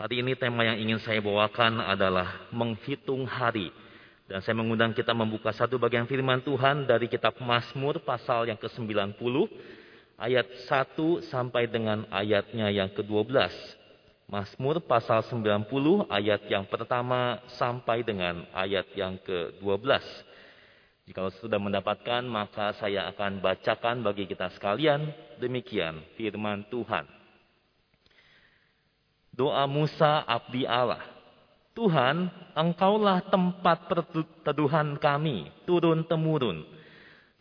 Hari ini tema yang ingin saya bawakan adalah menghitung hari. Dan saya mengundang kita membuka satu bagian firman Tuhan dari kitab Mazmur pasal yang ke-90 ayat 1 sampai dengan ayatnya yang ke-12. Mazmur pasal 90 ayat yang pertama sampai dengan ayat yang ke-12. Jika sudah mendapatkan maka saya akan bacakan bagi kita sekalian demikian firman Tuhan. Doa Musa abdi Allah. Tuhan, engkaulah tempat perteduhan kami, turun-temurun.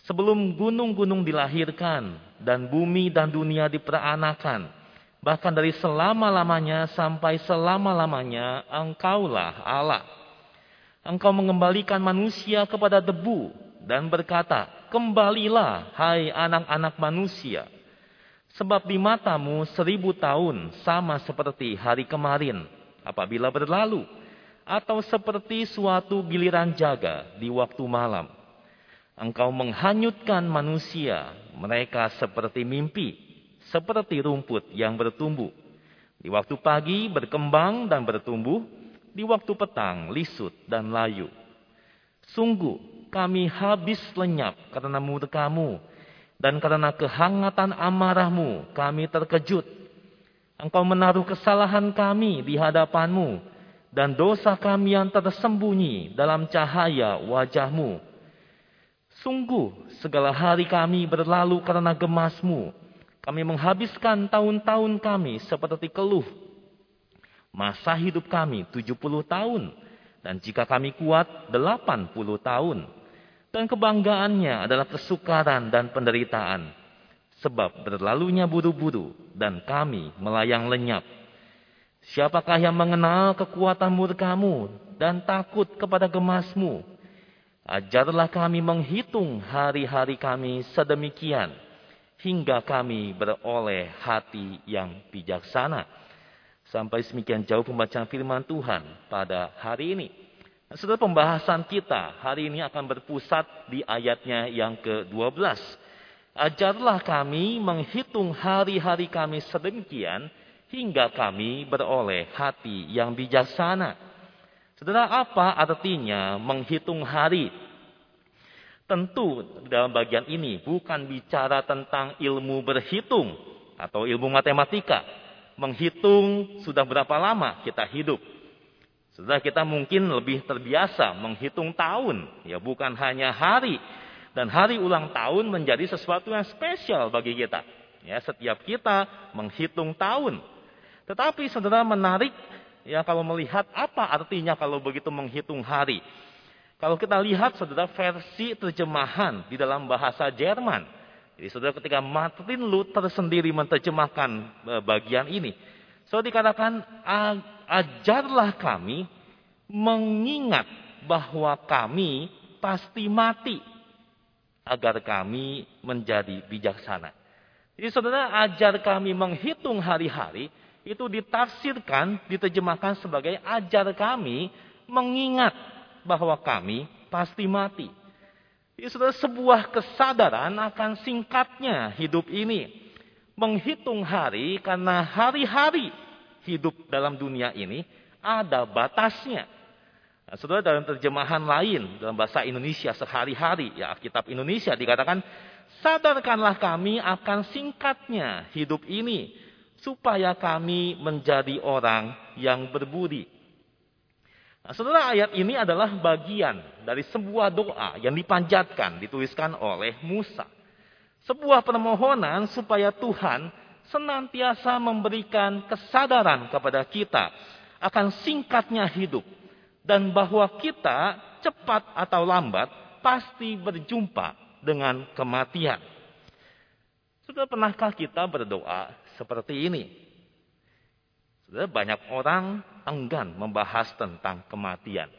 Sebelum gunung-gunung dilahirkan, dan bumi dan dunia diperanakan, bahkan dari selama-lamanya sampai selama-lamanya, engkaulah Allah. Engkau mengembalikan manusia kepada debu, dan berkata, Kembalilah, hai anak-anak manusia, Sebab di matamu seribu tahun sama seperti hari kemarin apabila berlalu. Atau seperti suatu giliran jaga di waktu malam. Engkau menghanyutkan manusia, mereka seperti mimpi, seperti rumput yang bertumbuh. Di waktu pagi berkembang dan bertumbuh, di waktu petang lisut dan layu. Sungguh kami habis lenyap karena murkamu dan karena kehangatan amarahmu kami terkejut. Engkau menaruh kesalahan kami di hadapanmu. Dan dosa kami yang tersembunyi dalam cahaya wajahmu. Sungguh segala hari kami berlalu karena gemasmu. Kami menghabiskan tahun-tahun kami seperti keluh. Masa hidup kami 70 tahun. Dan jika kami kuat 80 tahun. Dan kebanggaannya adalah kesukaran dan penderitaan. Sebab berlalunya buru-buru dan kami melayang lenyap. Siapakah yang mengenal kekuatan murkamu dan takut kepada gemasmu? Ajarlah kami menghitung hari-hari kami sedemikian. Hingga kami beroleh hati yang bijaksana. Sampai semikian jauh pembacaan firman Tuhan pada hari ini. Setelah pembahasan kita hari ini akan berpusat di ayatnya yang ke-12. Ajarlah kami menghitung hari-hari kami sedemikian hingga kami beroleh hati yang bijaksana. Saudara, apa artinya menghitung hari? Tentu dalam bagian ini bukan bicara tentang ilmu berhitung atau ilmu matematika. Menghitung sudah berapa lama kita hidup sudah kita mungkin lebih terbiasa menghitung tahun, ya bukan hanya hari. Dan hari ulang tahun menjadi sesuatu yang spesial bagi kita. Ya, setiap kita menghitung tahun. Tetapi saudara menarik ya kalau melihat apa artinya kalau begitu menghitung hari. Kalau kita lihat saudara versi terjemahan di dalam bahasa Jerman. Jadi saudara ketika Martin Luther sendiri menerjemahkan e, bagian ini. So dikatakan ajarlah kami mengingat bahwa kami pasti mati agar kami menjadi bijaksana. Jadi saudara ajar kami menghitung hari-hari itu ditafsirkan, diterjemahkan sebagai ajar kami mengingat bahwa kami pasti mati. Jadi saudara sebuah kesadaran akan singkatnya hidup ini menghitung hari karena hari-hari hidup dalam dunia ini ada batasnya. Nah, saudara dalam terjemahan lain dalam bahasa Indonesia sehari-hari ya Alkitab Indonesia dikatakan sadarkanlah kami akan singkatnya hidup ini supaya kami menjadi orang yang berbudi. Nah, saudara ayat ini adalah bagian dari sebuah doa yang dipanjatkan dituliskan oleh Musa. Sebuah permohonan supaya Tuhan senantiasa memberikan kesadaran kepada kita akan singkatnya hidup dan bahwa kita cepat atau lambat pasti berjumpa dengan kematian. Sudah pernahkah kita berdoa seperti ini? Sudah banyak orang enggan membahas tentang kematian.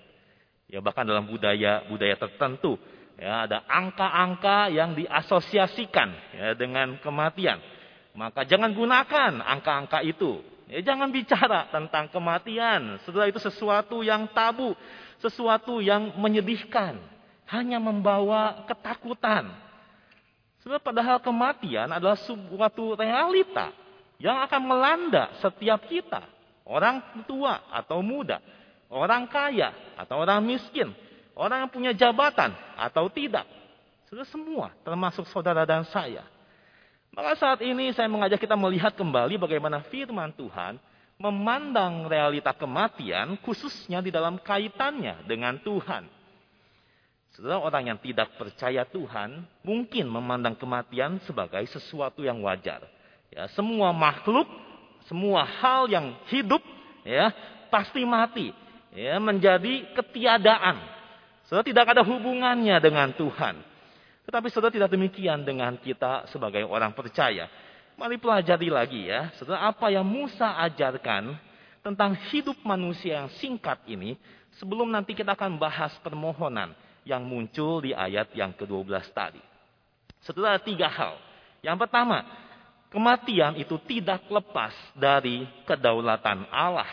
Ya bahkan dalam budaya budaya tertentu Ya, ada angka-angka yang diasosiasikan ya, dengan kematian. Maka jangan gunakan angka-angka itu. Ya, jangan bicara tentang kematian. Setelah itu sesuatu yang tabu, sesuatu yang menyedihkan, hanya membawa ketakutan. Sebab padahal kematian adalah suatu realita yang akan melanda setiap kita. orang tua atau muda, orang kaya atau orang miskin, orang yang punya jabatan atau tidak. Sudah semua, termasuk saudara dan saya. Maka saat ini saya mengajak kita melihat kembali bagaimana firman Tuhan memandang realita kematian khususnya di dalam kaitannya dengan Tuhan. Saudara orang yang tidak percaya Tuhan mungkin memandang kematian sebagai sesuatu yang wajar. Ya, semua makhluk, semua hal yang hidup ya pasti mati, ya menjadi ketiadaan. Saudara tidak ada hubungannya dengan Tuhan. Tetapi saudara tidak demikian dengan kita sebagai orang percaya. Mari pelajari lagi ya, saudara apa yang Musa ajarkan tentang hidup manusia yang singkat ini sebelum nanti kita akan bahas permohonan yang muncul di ayat yang ke-12 tadi. Setelah tiga hal. Yang pertama, kematian itu tidak lepas dari kedaulatan Allah.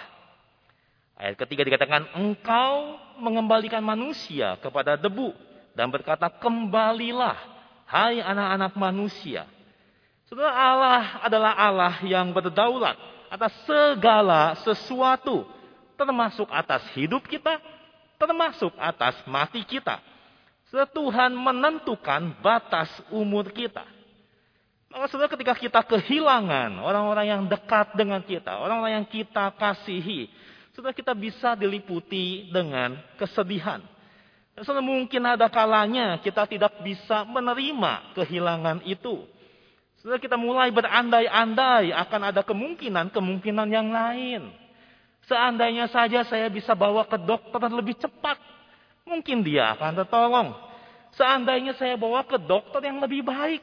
Ayat ketiga dikatakan, engkau mengembalikan manusia kepada debu. Dan berkata, kembalilah, hai anak-anak manusia. Saudara Allah adalah Allah yang berdaulat atas segala sesuatu. Termasuk atas hidup kita, termasuk atas mati kita. Tuhan menentukan batas umur kita. Maka saudara ketika kita kehilangan orang-orang yang dekat dengan kita, orang-orang yang kita kasihi, saudara kita bisa diliputi dengan kesedihan. Dan mungkin ada kalanya kita tidak bisa menerima kehilangan itu. Saudara kita mulai berandai-andai akan ada kemungkinan-kemungkinan yang lain. Seandainya saja saya bisa bawa ke dokter lebih cepat, mungkin dia akan tertolong. Seandainya saya bawa ke dokter yang lebih baik,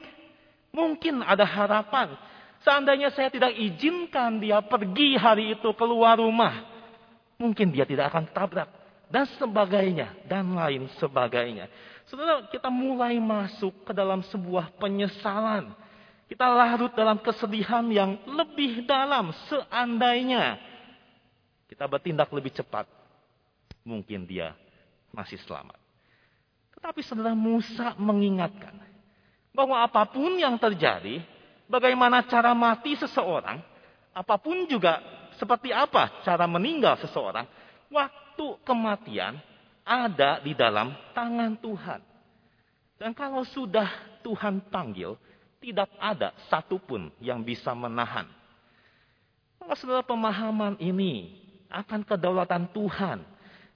mungkin ada harapan. Seandainya saya tidak izinkan dia pergi hari itu keluar rumah, mungkin dia tidak akan tabrak dan sebagainya dan lain sebagainya. Saudara, kita mulai masuk ke dalam sebuah penyesalan. Kita larut dalam kesedihan yang lebih dalam seandainya kita bertindak lebih cepat, mungkin dia masih selamat. Tetapi saudara Musa mengingatkan bahwa apa pun yang terjadi, bagaimana cara mati seseorang, apa pun juga seperti apa cara meninggal seseorang, waktu kematian ada di dalam tangan Tuhan. Dan kalau sudah Tuhan panggil, tidak ada satupun yang bisa menahan. Maka saudara pemahaman ini akan kedaulatan Tuhan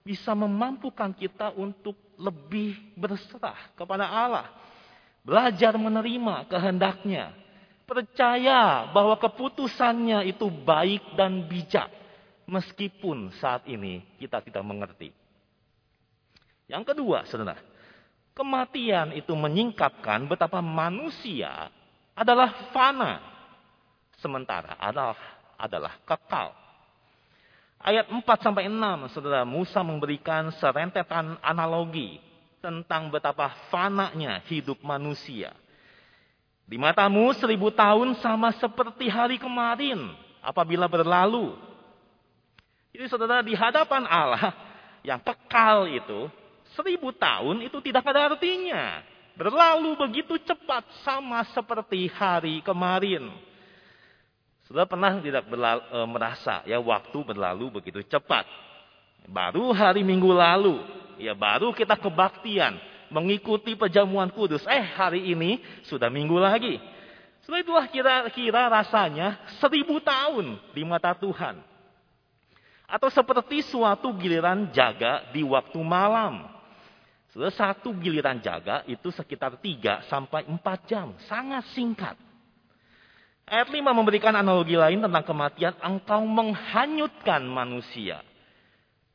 bisa memampukan kita untuk lebih berserah kepada Allah. Belajar menerima kehendaknya. Percaya bahwa keputusannya itu baik dan bijak. Meskipun saat ini kita tidak mengerti. Yang kedua, saudara. Kematian itu menyingkapkan betapa manusia adalah fana. Sementara adalah, adalah kekal. Ayat 4 sampai 6, Saudara Musa memberikan serentetan analogi tentang betapa fananya hidup manusia. Di matamu seribu tahun sama seperti hari kemarin apabila berlalu. Jadi saudara di hadapan Allah yang kekal itu, seribu tahun itu tidak ada artinya. Berlalu begitu cepat sama seperti hari kemarin. Sudah pernah tidak berlalu, e, merasa ya waktu berlalu begitu cepat. Baru hari Minggu lalu, ya baru kita kebaktian mengikuti perjamuan kudus. Eh hari ini sudah minggu lagi. Setelah itulah kira-kira rasanya seribu tahun di mata Tuhan. Atau seperti suatu giliran jaga di waktu malam. Sudah satu giliran jaga itu sekitar 3 sampai 4 jam. Sangat singkat. Ayat 5 memberikan analogi lain tentang kematian. Engkau menghanyutkan manusia.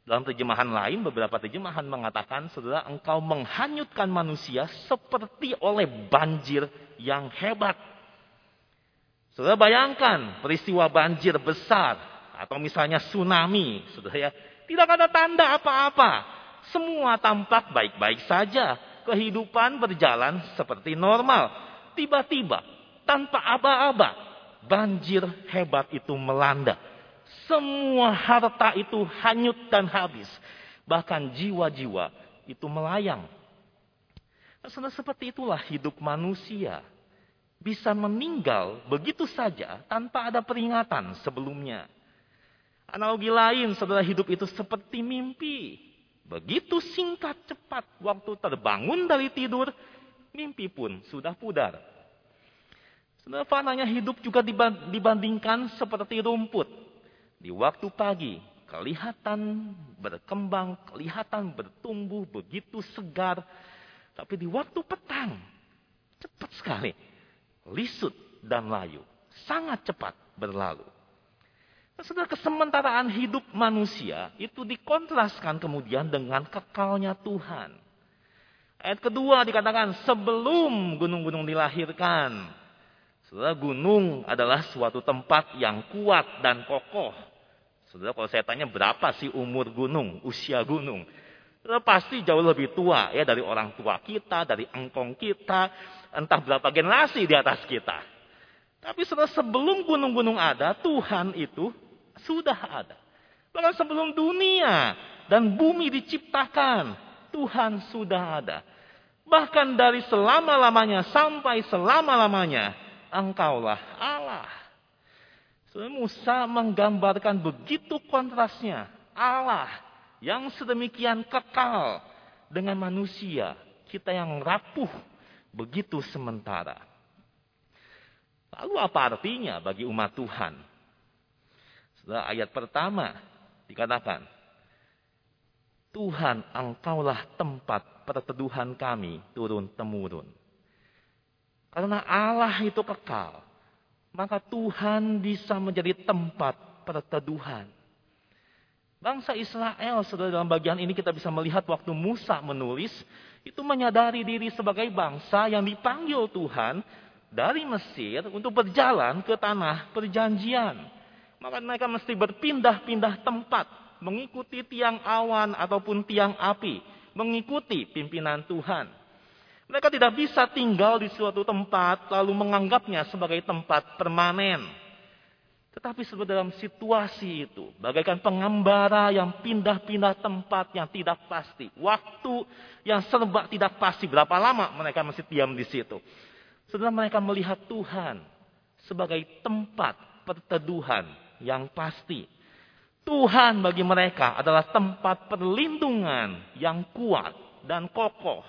Dalam terjemahan lain, beberapa terjemahan mengatakan, saudara, engkau menghanyutkan manusia seperti oleh banjir yang hebat. Saudara bayangkan peristiwa banjir besar atau misalnya tsunami, saudara ya, tidak ada tanda apa-apa. Semua tampak baik-baik saja. Kehidupan berjalan seperti normal. Tiba-tiba tanpa aba-aba. Banjir hebat itu melanda. Semua harta itu hanyut dan habis. Bahkan jiwa-jiwa itu melayang. Nah, seperti itulah hidup manusia. Bisa meninggal begitu saja tanpa ada peringatan sebelumnya. Analogi lain, saudara hidup itu seperti mimpi. Begitu singkat cepat waktu terbangun dari tidur, mimpi pun sudah pudar. Saudara fananya hidup juga dibandingkan seperti rumput. Di waktu pagi, kelihatan berkembang, kelihatan bertumbuh, begitu segar. Tapi di waktu petang, cepat sekali. Lisut dan layu. Sangat cepat berlalu. Saudara, kesementaraan hidup manusia itu dikontraskan kemudian dengan kekalnya Tuhan. Ayat kedua dikatakan sebelum gunung-gunung dilahirkan. Saudara, gunung adalah suatu tempat yang kuat dan kokoh. Saudara, kalau saya tanya berapa sih umur gunung, usia gunung? Saudara, pasti jauh lebih tua ya dari orang tua kita, dari engkong kita, entah berapa generasi di atas kita. Tapi saudara, sebelum gunung-gunung ada, Tuhan itu sudah ada. Bahkan sebelum dunia dan bumi diciptakan, Tuhan sudah ada. Bahkan dari selama-lamanya sampai selama-lamanya, engkaulah Allah. So, Musa menggambarkan begitu kontrasnya. Allah yang sedemikian kekal dengan manusia. Kita yang rapuh begitu sementara. Lalu apa artinya bagi umat Tuhan? Setelah ayat pertama dikatakan, Tuhan engkaulah tempat perteduhan kami turun-temurun. Karena Allah itu kekal, maka Tuhan bisa menjadi tempat perteduhan. Bangsa Israel, saudara dalam bagian ini kita bisa melihat waktu Musa menulis, itu menyadari diri sebagai bangsa yang dipanggil Tuhan dari Mesir untuk berjalan ke tanah perjanjian. Maka mereka mesti berpindah-pindah tempat. Mengikuti tiang awan ataupun tiang api. Mengikuti pimpinan Tuhan. Mereka tidak bisa tinggal di suatu tempat lalu menganggapnya sebagai tempat permanen. Tetapi dalam situasi itu, bagaikan pengembara yang pindah-pindah tempat yang tidak pasti, waktu yang serba tidak pasti, berapa lama mereka masih diam di situ. Setelah mereka melihat Tuhan sebagai tempat perteduhan yang pasti. Tuhan bagi mereka adalah tempat perlindungan yang kuat dan kokoh.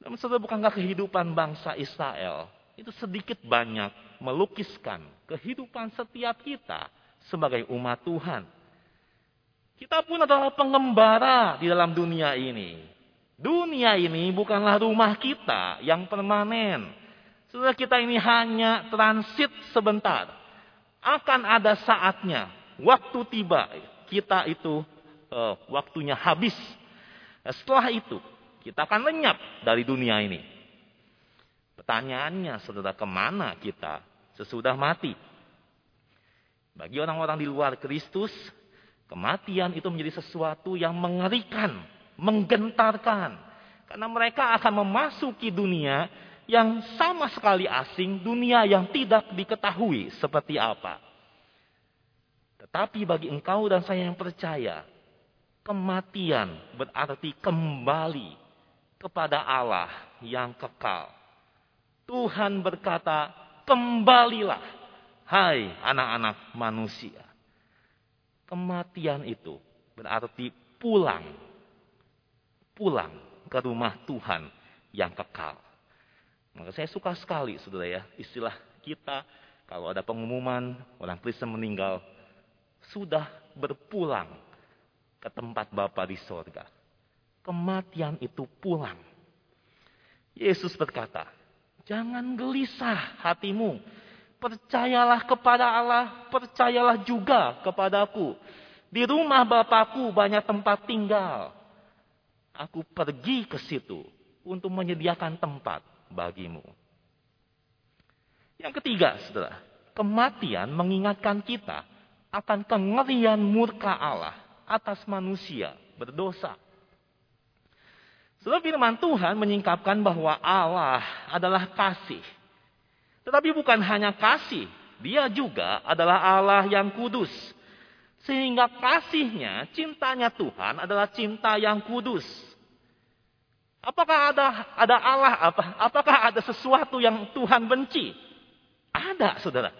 Dan saudara bukankah kehidupan bangsa Israel itu sedikit banyak melukiskan kehidupan setiap kita sebagai umat Tuhan. Kita pun adalah pengembara di dalam dunia ini. Dunia ini bukanlah rumah kita yang permanen. Saudara kita ini hanya transit sebentar akan ada saatnya, waktu tiba, kita itu uh, waktunya habis. Setelah itu, kita akan lenyap dari dunia ini. Pertanyaannya, saudara, ke mana kita sesudah mati? Bagi orang-orang di luar Kristus, kematian itu menjadi sesuatu yang mengerikan, menggentarkan. Karena mereka akan memasuki dunia yang sama sekali asing, dunia yang tidak diketahui seperti apa. Tetapi bagi engkau dan saya yang percaya, kematian berarti kembali kepada Allah yang kekal. Tuhan berkata, kembalilah, hai anak-anak manusia. Kematian itu berarti pulang, pulang ke rumah Tuhan yang kekal. Maka saya suka sekali, saudara ya, istilah kita kalau ada pengumuman orang Kristen meninggal, sudah berpulang ke tempat Bapa di sorga. Kematian itu pulang. Yesus berkata, jangan gelisah hatimu. Percayalah kepada Allah, percayalah juga kepadaku. Di rumah Bapakku banyak tempat tinggal. Aku pergi ke situ untuk menyediakan tempat bagimu. Yang ketiga, saudara, kematian mengingatkan kita akan kengerian murka Allah atas manusia berdosa. Sebab firman Tuhan menyingkapkan bahwa Allah adalah kasih. Tetapi bukan hanya kasih, dia juga adalah Allah yang kudus. Sehingga kasihnya, cintanya Tuhan adalah cinta yang kudus. Apakah ada ada Allah apa? Apakah ada sesuatu yang Tuhan benci? Ada, Saudara.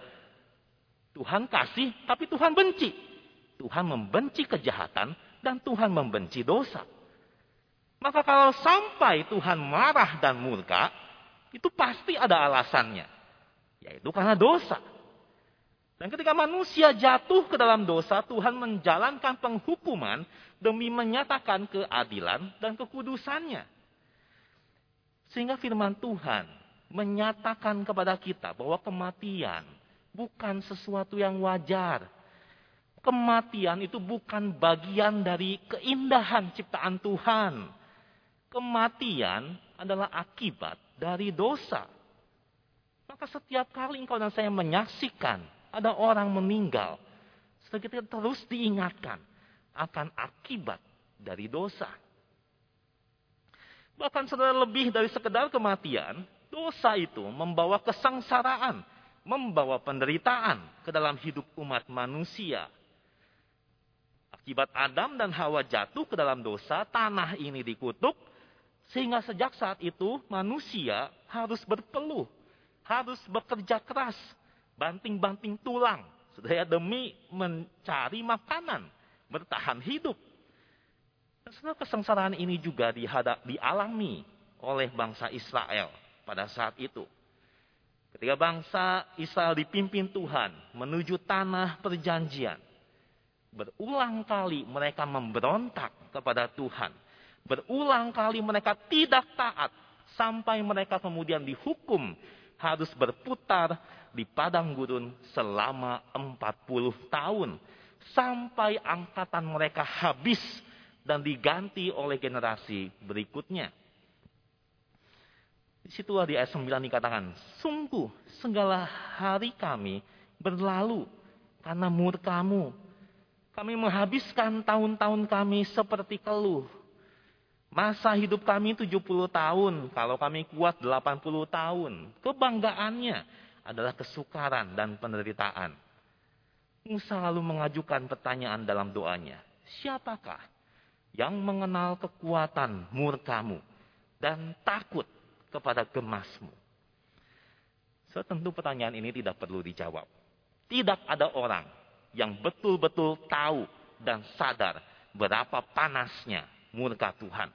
Tuhan kasih, tapi Tuhan benci. Tuhan membenci kejahatan dan Tuhan membenci dosa. Maka kalau sampai Tuhan marah dan murka, itu pasti ada alasannya. Yaitu karena dosa. Dan ketika manusia jatuh ke dalam dosa, Tuhan menjalankan penghukuman demi menyatakan keadilan dan kekudusannya. Sehingga firman Tuhan menyatakan kepada kita bahwa kematian bukan sesuatu yang wajar. Kematian itu bukan bagian dari keindahan ciptaan Tuhan. Kematian adalah akibat dari dosa. Maka setiap kali engkau dan saya menyaksikan ada orang meninggal, kita terus diingatkan akan akibat dari dosa. Bahkan saudara lebih dari sekedar kematian, dosa itu membawa kesengsaraan, membawa penderitaan ke dalam hidup umat manusia. Akibat Adam dan Hawa jatuh ke dalam dosa, tanah ini dikutuk, sehingga sejak saat itu manusia harus berpeluh, harus bekerja keras, banting-banting tulang, sudah demi mencari makanan, bertahan hidup. Dan setelah kesengsaraan ini juga dihadap, dialami oleh bangsa Israel pada saat itu. Ketika bangsa Israel dipimpin Tuhan menuju tanah perjanjian, berulang kali mereka memberontak kepada Tuhan. Berulang kali mereka tidak taat sampai mereka kemudian dihukum harus berputar di padang gurun selama 40 tahun sampai angkatan mereka habis dan diganti oleh generasi berikutnya. Di situ di ayat 9 dikatakan, sungguh segala hari kami berlalu karena murkamu. Kami menghabiskan tahun-tahun kami seperti keluh. Masa hidup kami 70 tahun, kalau kami kuat 80 tahun. Kebanggaannya adalah kesukaran dan penderitaan. Musa lalu mengajukan pertanyaan dalam doanya. Siapakah yang mengenal kekuatan murkamu dan takut kepada gemasmu? So, tentu pertanyaan ini tidak perlu dijawab. Tidak ada orang yang betul-betul tahu dan sadar berapa panasnya murka Tuhan.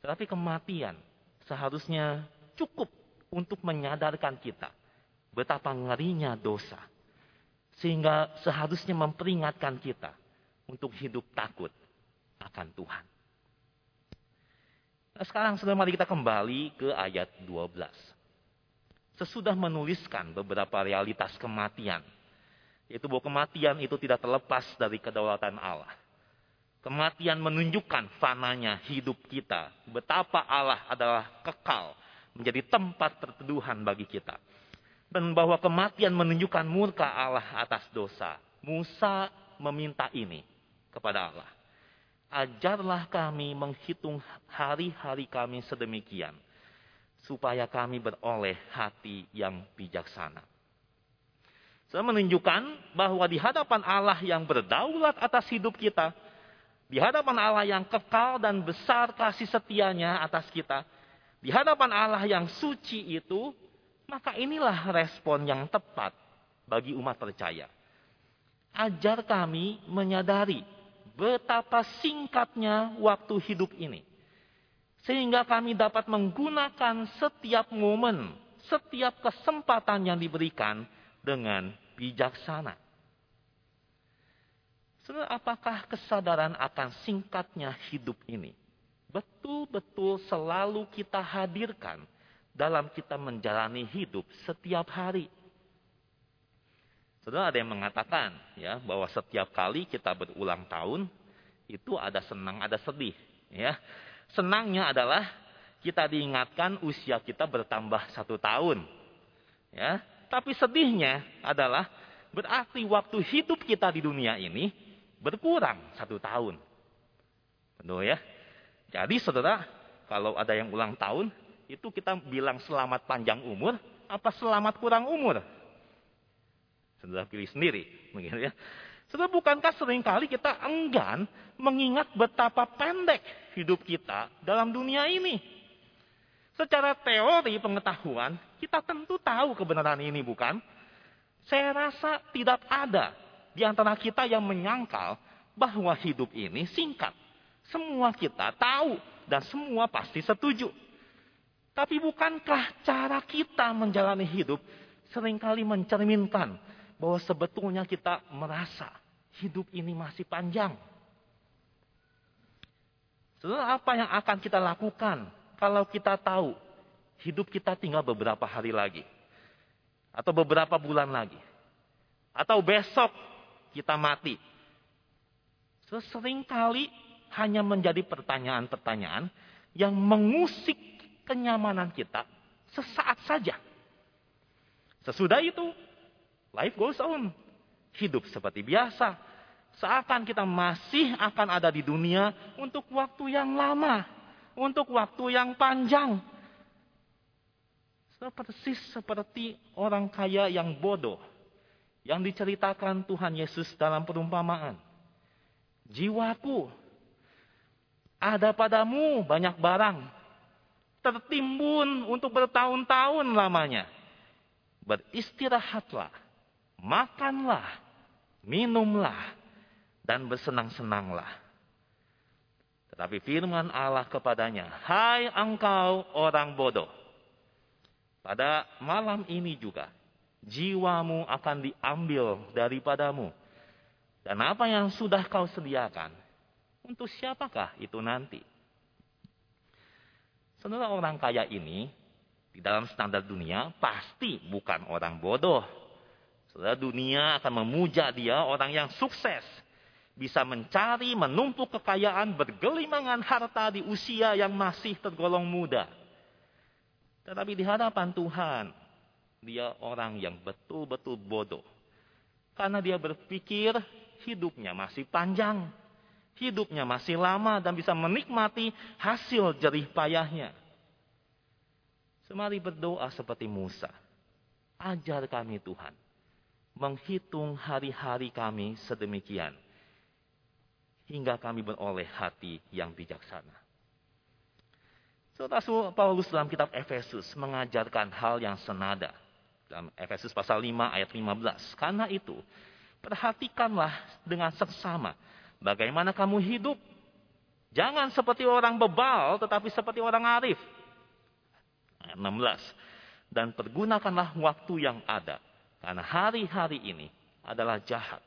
Tetapi kematian seharusnya cukup untuk menyadarkan kita betapa ngerinya dosa. Sehingga seharusnya memperingatkan kita untuk hidup takut akan Tuhan. Nah, sekarang sudah mari kita kembali ke ayat 12. Sesudah menuliskan beberapa realitas kematian, yaitu bahwa kematian itu tidak terlepas dari kedaulatan Allah. Kematian menunjukkan fananya hidup kita, betapa Allah adalah kekal, menjadi tempat perteduhan bagi kita. Dan bahwa kematian menunjukkan murka Allah atas dosa. Musa meminta ini kepada Allah ajarlah kami menghitung hari-hari kami sedemikian, supaya kami beroleh hati yang bijaksana. Saya menunjukkan bahwa di hadapan Allah yang berdaulat atas hidup kita, di hadapan Allah yang kekal dan besar kasih setianya atas kita, di hadapan Allah yang suci itu, maka inilah respon yang tepat bagi umat percaya. Ajar kami menyadari betapa singkatnya waktu hidup ini. Sehingga kami dapat menggunakan setiap momen, setiap kesempatan yang diberikan dengan bijaksana. Saudara, apakah kesadaran akan singkatnya hidup ini betul-betul selalu kita hadirkan dalam kita menjalani hidup setiap hari? Saudara ada yang mengatakan ya bahwa setiap kali kita berulang tahun itu ada senang ada sedih ya. Senangnya adalah kita diingatkan usia kita bertambah satu tahun. Ya, tapi sedihnya adalah berarti waktu hidup kita di dunia ini berkurang satu tahun. Betul ya? Jadi saudara, kalau ada yang ulang tahun, itu kita bilang selamat panjang umur, apa selamat kurang umur? Saudara pilih sendiri. Begitu ya. Saudara, bukankah sering kali kita enggan mengingat betapa pendek hidup kita dalam dunia ini? Secara teori pengetahuan, kita tentu tahu kebenaran ini, bukan? Saya rasa tidak ada di antara kita yang menyangkal bahwa hidup ini singkat. Semua kita tahu dan semua pasti setuju. Tapi bukankah cara kita menjalani hidup sering kali mencerminkan bahwa sebetulnya kita merasa hidup ini masih panjang. Saudara, apa yang akan kita lakukan kalau kita tahu hidup kita tinggal beberapa hari lagi? Atau beberapa bulan lagi? Atau besok kita mati? Seringkali hanya menjadi pertanyaan-pertanyaan yang mengusik kenyamanan kita sesaat saja. Sesudah itu, life goes on. Hidup seperti biasa. Seakan kita masih akan ada di dunia untuk waktu yang lama. Untuk waktu yang panjang. Persis seperti orang kaya yang bodoh. Yang diceritakan Tuhan Yesus dalam perumpamaan. Jiwaku, ada padamu banyak barang. Tertimbun untuk bertahun-tahun lamanya. Beristirahatlah, makanlah, minumlah, dan bersenang-senanglah. Tetapi firman Allah kepadanya, Hai engkau orang bodoh. Pada malam ini juga, jiwamu akan diambil daripadamu dan apa yang sudah kau sediakan, untuk siapakah itu nanti? Saudara orang kaya ini, di dalam standar dunia, pasti bukan orang bodoh. Saudara dunia akan memuja dia orang yang sukses. Bisa mencari, menumpuk kekayaan, bergelimangan harta di usia yang masih tergolong muda. Tetapi di hadapan Tuhan, dia orang yang betul-betul bodoh. Karena dia berpikir hidupnya masih panjang. Hidupnya masih lama dan bisa menikmati hasil jerih payahnya. Semari berdoa seperti Musa. Ajar kami Tuhan. Menghitung hari-hari kami sedemikian. Hingga kami beroleh hati yang bijaksana. Rasul Paulus dalam kitab Efesus mengajarkan hal yang senada. Dalam Efesus pasal 5 ayat 15. Karena itu, Perhatikanlah dengan seksama bagaimana kamu hidup. Jangan seperti orang bebal, tetapi seperti orang arif. Ayat 16. Dan pergunakanlah waktu yang ada. Karena hari-hari ini adalah jahat.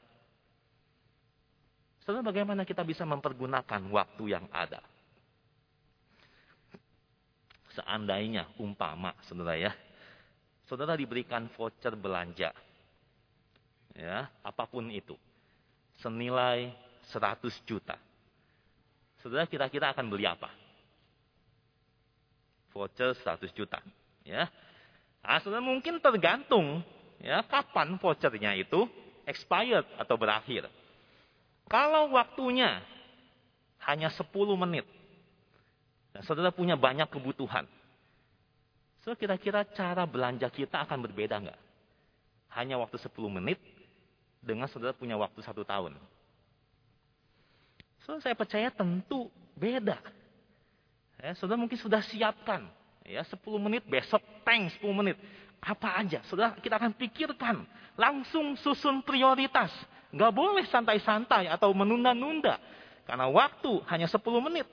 Saudara, bagaimana kita bisa mempergunakan waktu yang ada? Seandainya, umpama, saudara ya. Saudara diberikan voucher belanja ya, apa pun itu. Senilai 100 juta. Saudara kira-kira akan beli apa? Voucher 100 juta, ya. Nah, saudara mungkin tergantung ya kapan vouchernya itu expired atau berakhir. Kalau waktunya hanya 10 menit, dan saudara punya banyak kebutuhan, so kira-kira cara belanja kita akan berbeda nggak? Hanya waktu 10 menit, dengan saudara punya waktu satu tahun. Saya percaya tentu beda. Ya, saudara mungkin sudah siapkan. Ya, 10 menit besok tank 10 menit. Apa aja, saudara kita akan pikirkan. Langsung susun prioritas. Gak boleh santai-santai atau menunda-nunda. Karena waktu hanya 10 menit.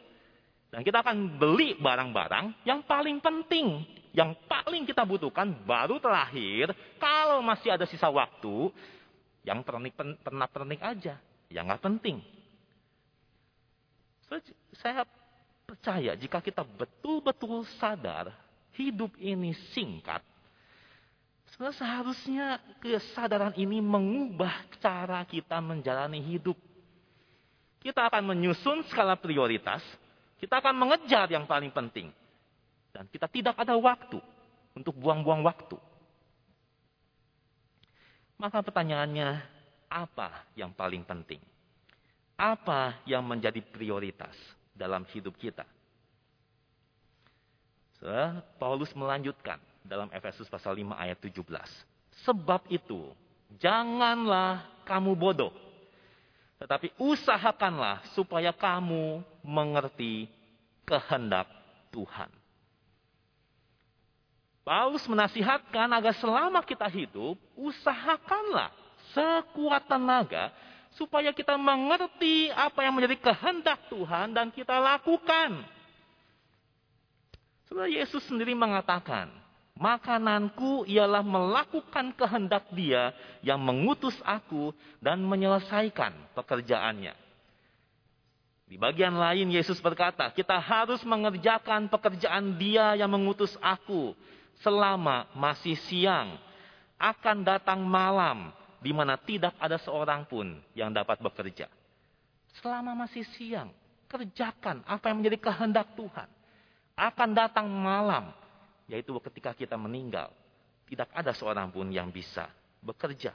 Dan kita akan beli barang-barang yang paling penting. Yang paling kita butuhkan baru terakhir. Kalau masih ada sisa waktu, yang pernik pernah pernik aja, yang nggak penting. Saya percaya jika kita betul-betul sadar hidup ini singkat, seharusnya kesadaran ini mengubah cara kita menjalani hidup. Kita akan menyusun skala prioritas, kita akan mengejar yang paling penting. Dan kita tidak ada waktu untuk buang-buang waktu. Maka pertanyaannya, apa yang paling penting? Apa yang menjadi prioritas dalam hidup kita? So, Paulus melanjutkan dalam Efesus pasal 5 ayat 17. Sebab itu, janganlah kamu bodoh. Tetapi usahakanlah supaya kamu mengerti kehendak Tuhan. Paulus menasihatkan agar selama kita hidup, usahakanlah sekuat tenaga supaya kita mengerti apa yang menjadi kehendak Tuhan dan kita lakukan. Saudara Yesus sendiri mengatakan, makananku ialah melakukan kehendak dia yang mengutus aku dan menyelesaikan pekerjaannya. Di bagian lain Yesus berkata, kita harus mengerjakan pekerjaan dia yang mengutus aku selama masih siang. Akan datang malam di mana tidak ada seorang pun yang dapat bekerja. Selama masih siang, kerjakan apa yang menjadi kehendak Tuhan. Akan datang malam, yaitu ketika kita meninggal. Tidak ada seorang pun yang bisa bekerja.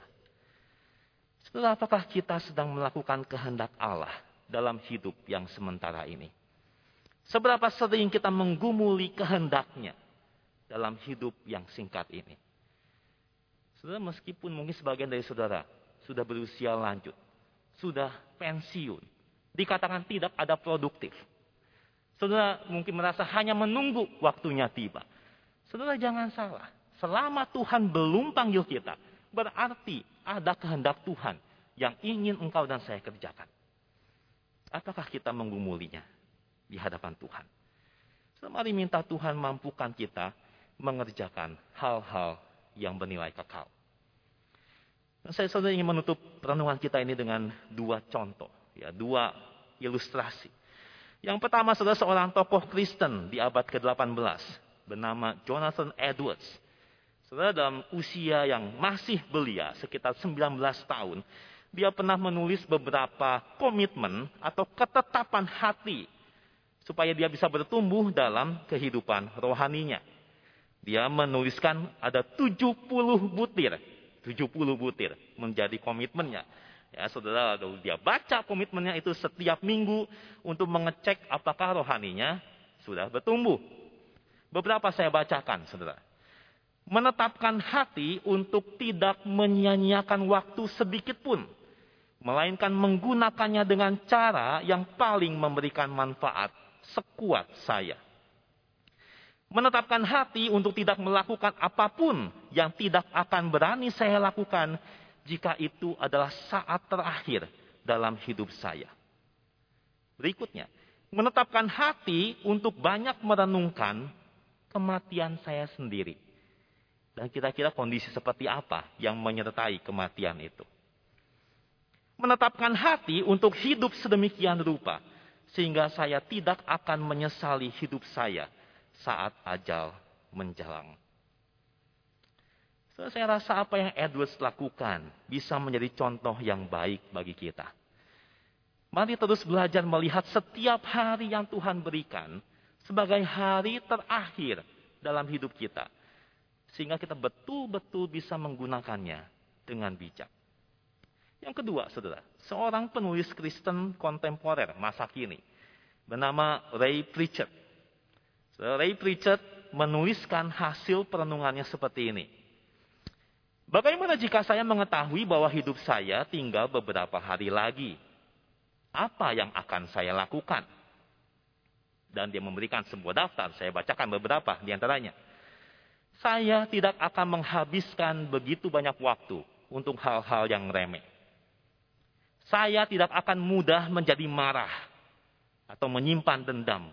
Setelah apakah kita sedang melakukan kehendak Allah dalam hidup yang sementara ini? Seberapa sering kita menggumuli kehendaknya? dalam hidup yang singkat ini. Saudara, meskipun mungkin sebagian dari saudara sudah berusia lanjut, sudah pensiun, dikatakan tidak ada produktif. Saudara mungkin merasa hanya menunggu waktunya tiba. Saudara jangan salah, selama Tuhan belum panggil kita, berarti ada kehendak Tuhan yang ingin engkau dan saya kerjakan. Apakah kita menggumulinya di hadapan Tuhan? Mari minta Tuhan mampukan kita mengerjakan hal-hal yang bernilai kekal. Dan saya saudara ingin menutup renungan kita ini dengan dua contoh, ya, dua ilustrasi. Yang pertama saudara seorang tokoh Kristen di abad ke-18 bernama Jonathan Edwards. Saudara dalam usia yang masih belia, sekitar 19 tahun, dia pernah menulis beberapa komitmen atau ketetapan hati supaya dia bisa bertumbuh dalam kehidupan rohaninya. Dia menuliskan ada 70 butir. 70 butir menjadi komitmennya. Ya, saudara, dia baca komitmennya itu setiap minggu untuk mengecek apakah rohaninya sudah bertumbuh. Beberapa saya bacakan, saudara. Menetapkan hati untuk tidak menyia-nyiakan waktu sedikit pun. Melainkan menggunakannya dengan cara yang paling memberikan manfaat sekuat saya menetapkan hati untuk tidak melakukan apa pun yang tidak akan berani saya lakukan jika itu adalah saat terakhir dalam hidup saya. Berikutnya, menetapkan hati untuk banyak merenungkan kematian saya sendiri. Dan kira-kira kondisi seperti apa yang menyertai kematian itu. Menetapkan hati untuk hidup sedemikian rupa, sehingga saya tidak akan menyesali hidup saya saat ajal menjelang. So, saya rasa apa yang Edwards lakukan bisa menjadi contoh yang baik bagi kita. Mari terus belajar melihat setiap hari yang Tuhan berikan sebagai hari terakhir dalam hidup kita. Sehingga kita betul-betul bisa menggunakannya dengan bijak. Yang kedua, saudara, seorang penulis Kristen kontemporer masa kini bernama Ray Pritchard Ray Pritchard menuliskan hasil perenungannya seperti ini. Bagaimana jika saya mengetahui bahwa hidup saya tinggal beberapa hari lagi? Apa yang akan saya lakukan? Dan dia memberikan sebuah daftar, saya bacakan beberapa di antaranya. Saya tidak akan menghabiskan begitu banyak waktu untuk hal-hal yang remeh. Saya tidak akan mudah menjadi marah atau menyimpan dendam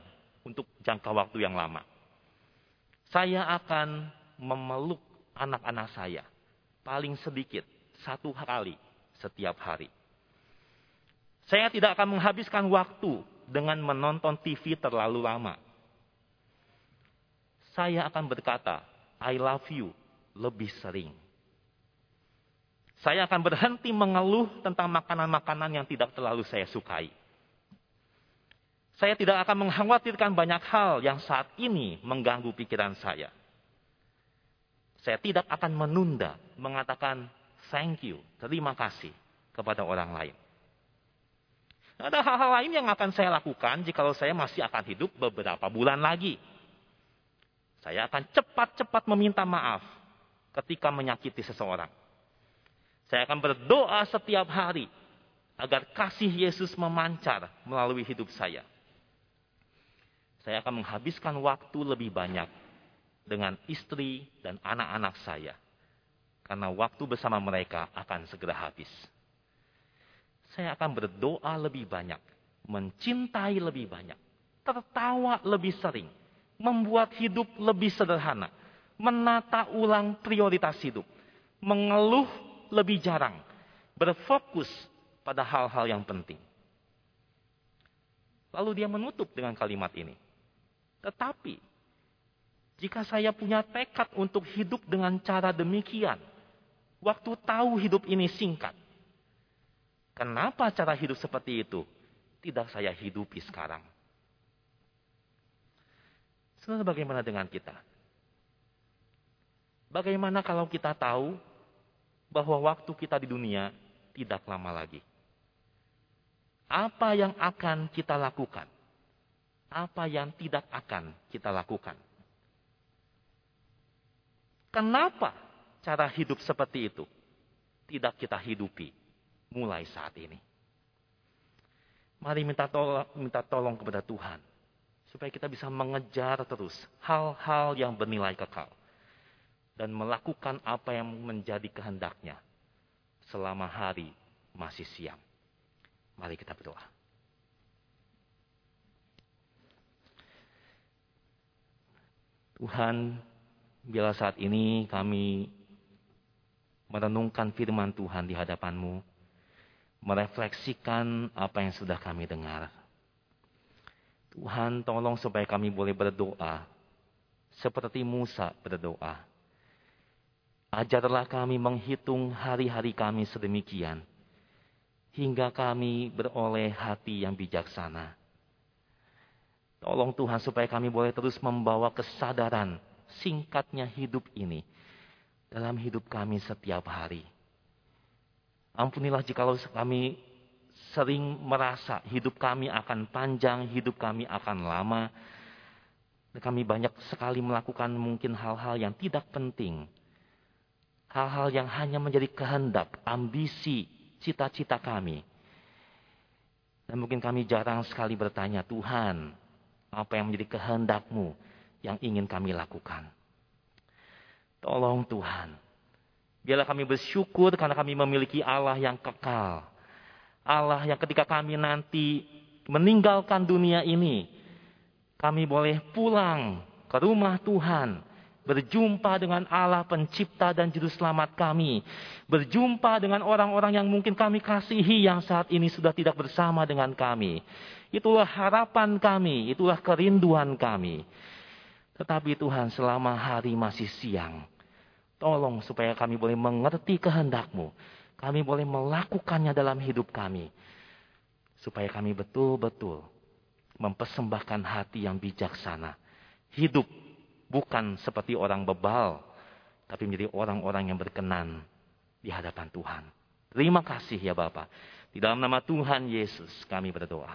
untuk jangka waktu yang lama. Saya akan memeluk anak-anak saya paling sedikit satu kali setiap hari. Saya tidak akan menghabiskan waktu dengan menonton TV terlalu lama. Saya akan berkata, I love you lebih sering. Saya akan berhenti mengeluh tentang makanan-makanan yang tidak terlalu saya sukai. Saya tidak akan mengkhawatirkan banyak hal yang saat ini mengganggu pikiran saya. Saya tidak akan menunda mengatakan thank you, terima kasih kepada orang lain. Ada hal-hal lain yang akan saya lakukan jika saya masih akan hidup beberapa bulan lagi. Saya akan cepat-cepat meminta maaf ketika menyakiti seseorang. Saya akan berdoa setiap hari agar kasih Yesus memancar melalui hidup saya. Saya akan menghabiskan waktu lebih banyak dengan istri dan anak-anak saya. Karena waktu bersama mereka akan segera habis. Saya akan berdoa lebih banyak, mencintai lebih banyak, tertawa lebih sering, membuat hidup lebih sederhana, menata ulang prioritas hidup, mengeluh lebih jarang, berfokus pada hal-hal yang penting. Lalu dia menutup dengan kalimat ini. Tetapi, jika saya punya tekad untuk hidup dengan cara demikian, waktu tahu hidup ini singkat, kenapa cara hidup seperti itu tidak saya hidupi sekarang? Saudara, bagaimana dengan kita? Bagaimana kalau kita tahu bahwa waktu kita di dunia tidak lama lagi? Apa yang akan kita lakukan? Apa yang tidak akan kita lakukan? Kenapa cara hidup seperti itu tidak kita hidupi mulai saat ini? Mari minta tolong, minta tolong kepada Tuhan supaya kita bisa mengejar terus hal-hal yang bernilai kekal dan melakukan apa yang menjadi kehendaknya selama hari masih siang. Mari kita berdoa. Tuhan, bila saat ini kami merenungkan firman Tuhan di hadapan-Mu, merefleksikan apa yang sudah kami dengar. Tuhan, tolong supaya kami boleh berdoa seperti Musa berdoa. Ajarlah kami menghitung hari-hari kami sedemikian hingga kami beroleh hati yang bijaksana. Tolong Tuhan supaya kami boleh terus membawa kesadaran singkatnya hidup ini dalam hidup kami setiap hari. Ampunilah jikalau kami sering merasa hidup kami akan panjang, hidup kami akan lama. Kami banyak sekali melakukan mungkin hal-hal yang tidak penting. Hal-hal yang hanya menjadi kehendak, ambisi, cita-cita kami. Dan mungkin kami jarang sekali bertanya, Tuhan, apa yang menjadi kehendakmu yang ingin kami lakukan. Tolong Tuhan, biarlah kami bersyukur karena kami memiliki Allah yang kekal. Allah yang ketika kami nanti meninggalkan dunia ini, kami boleh pulang ke rumah Tuhan berjumpa dengan Allah pencipta dan juru selamat kami, berjumpa dengan orang-orang yang mungkin kami kasihi yang saat ini sudah tidak bersama dengan kami. Itulah harapan kami, itulah kerinduan kami. Tetapi Tuhan selama hari masih siang, tolong supaya kami boleh mengerti kehendakmu. Kami boleh melakukannya dalam hidup kami. Supaya kami betul-betul mempersembahkan hati yang bijaksana. Hidup Bukan seperti orang bebal, tapi menjadi orang-orang yang berkenan di hadapan Tuhan. Terima kasih ya Bapak. Di dalam nama Tuhan Yesus kami berdoa.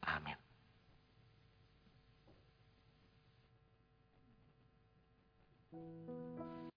Amin.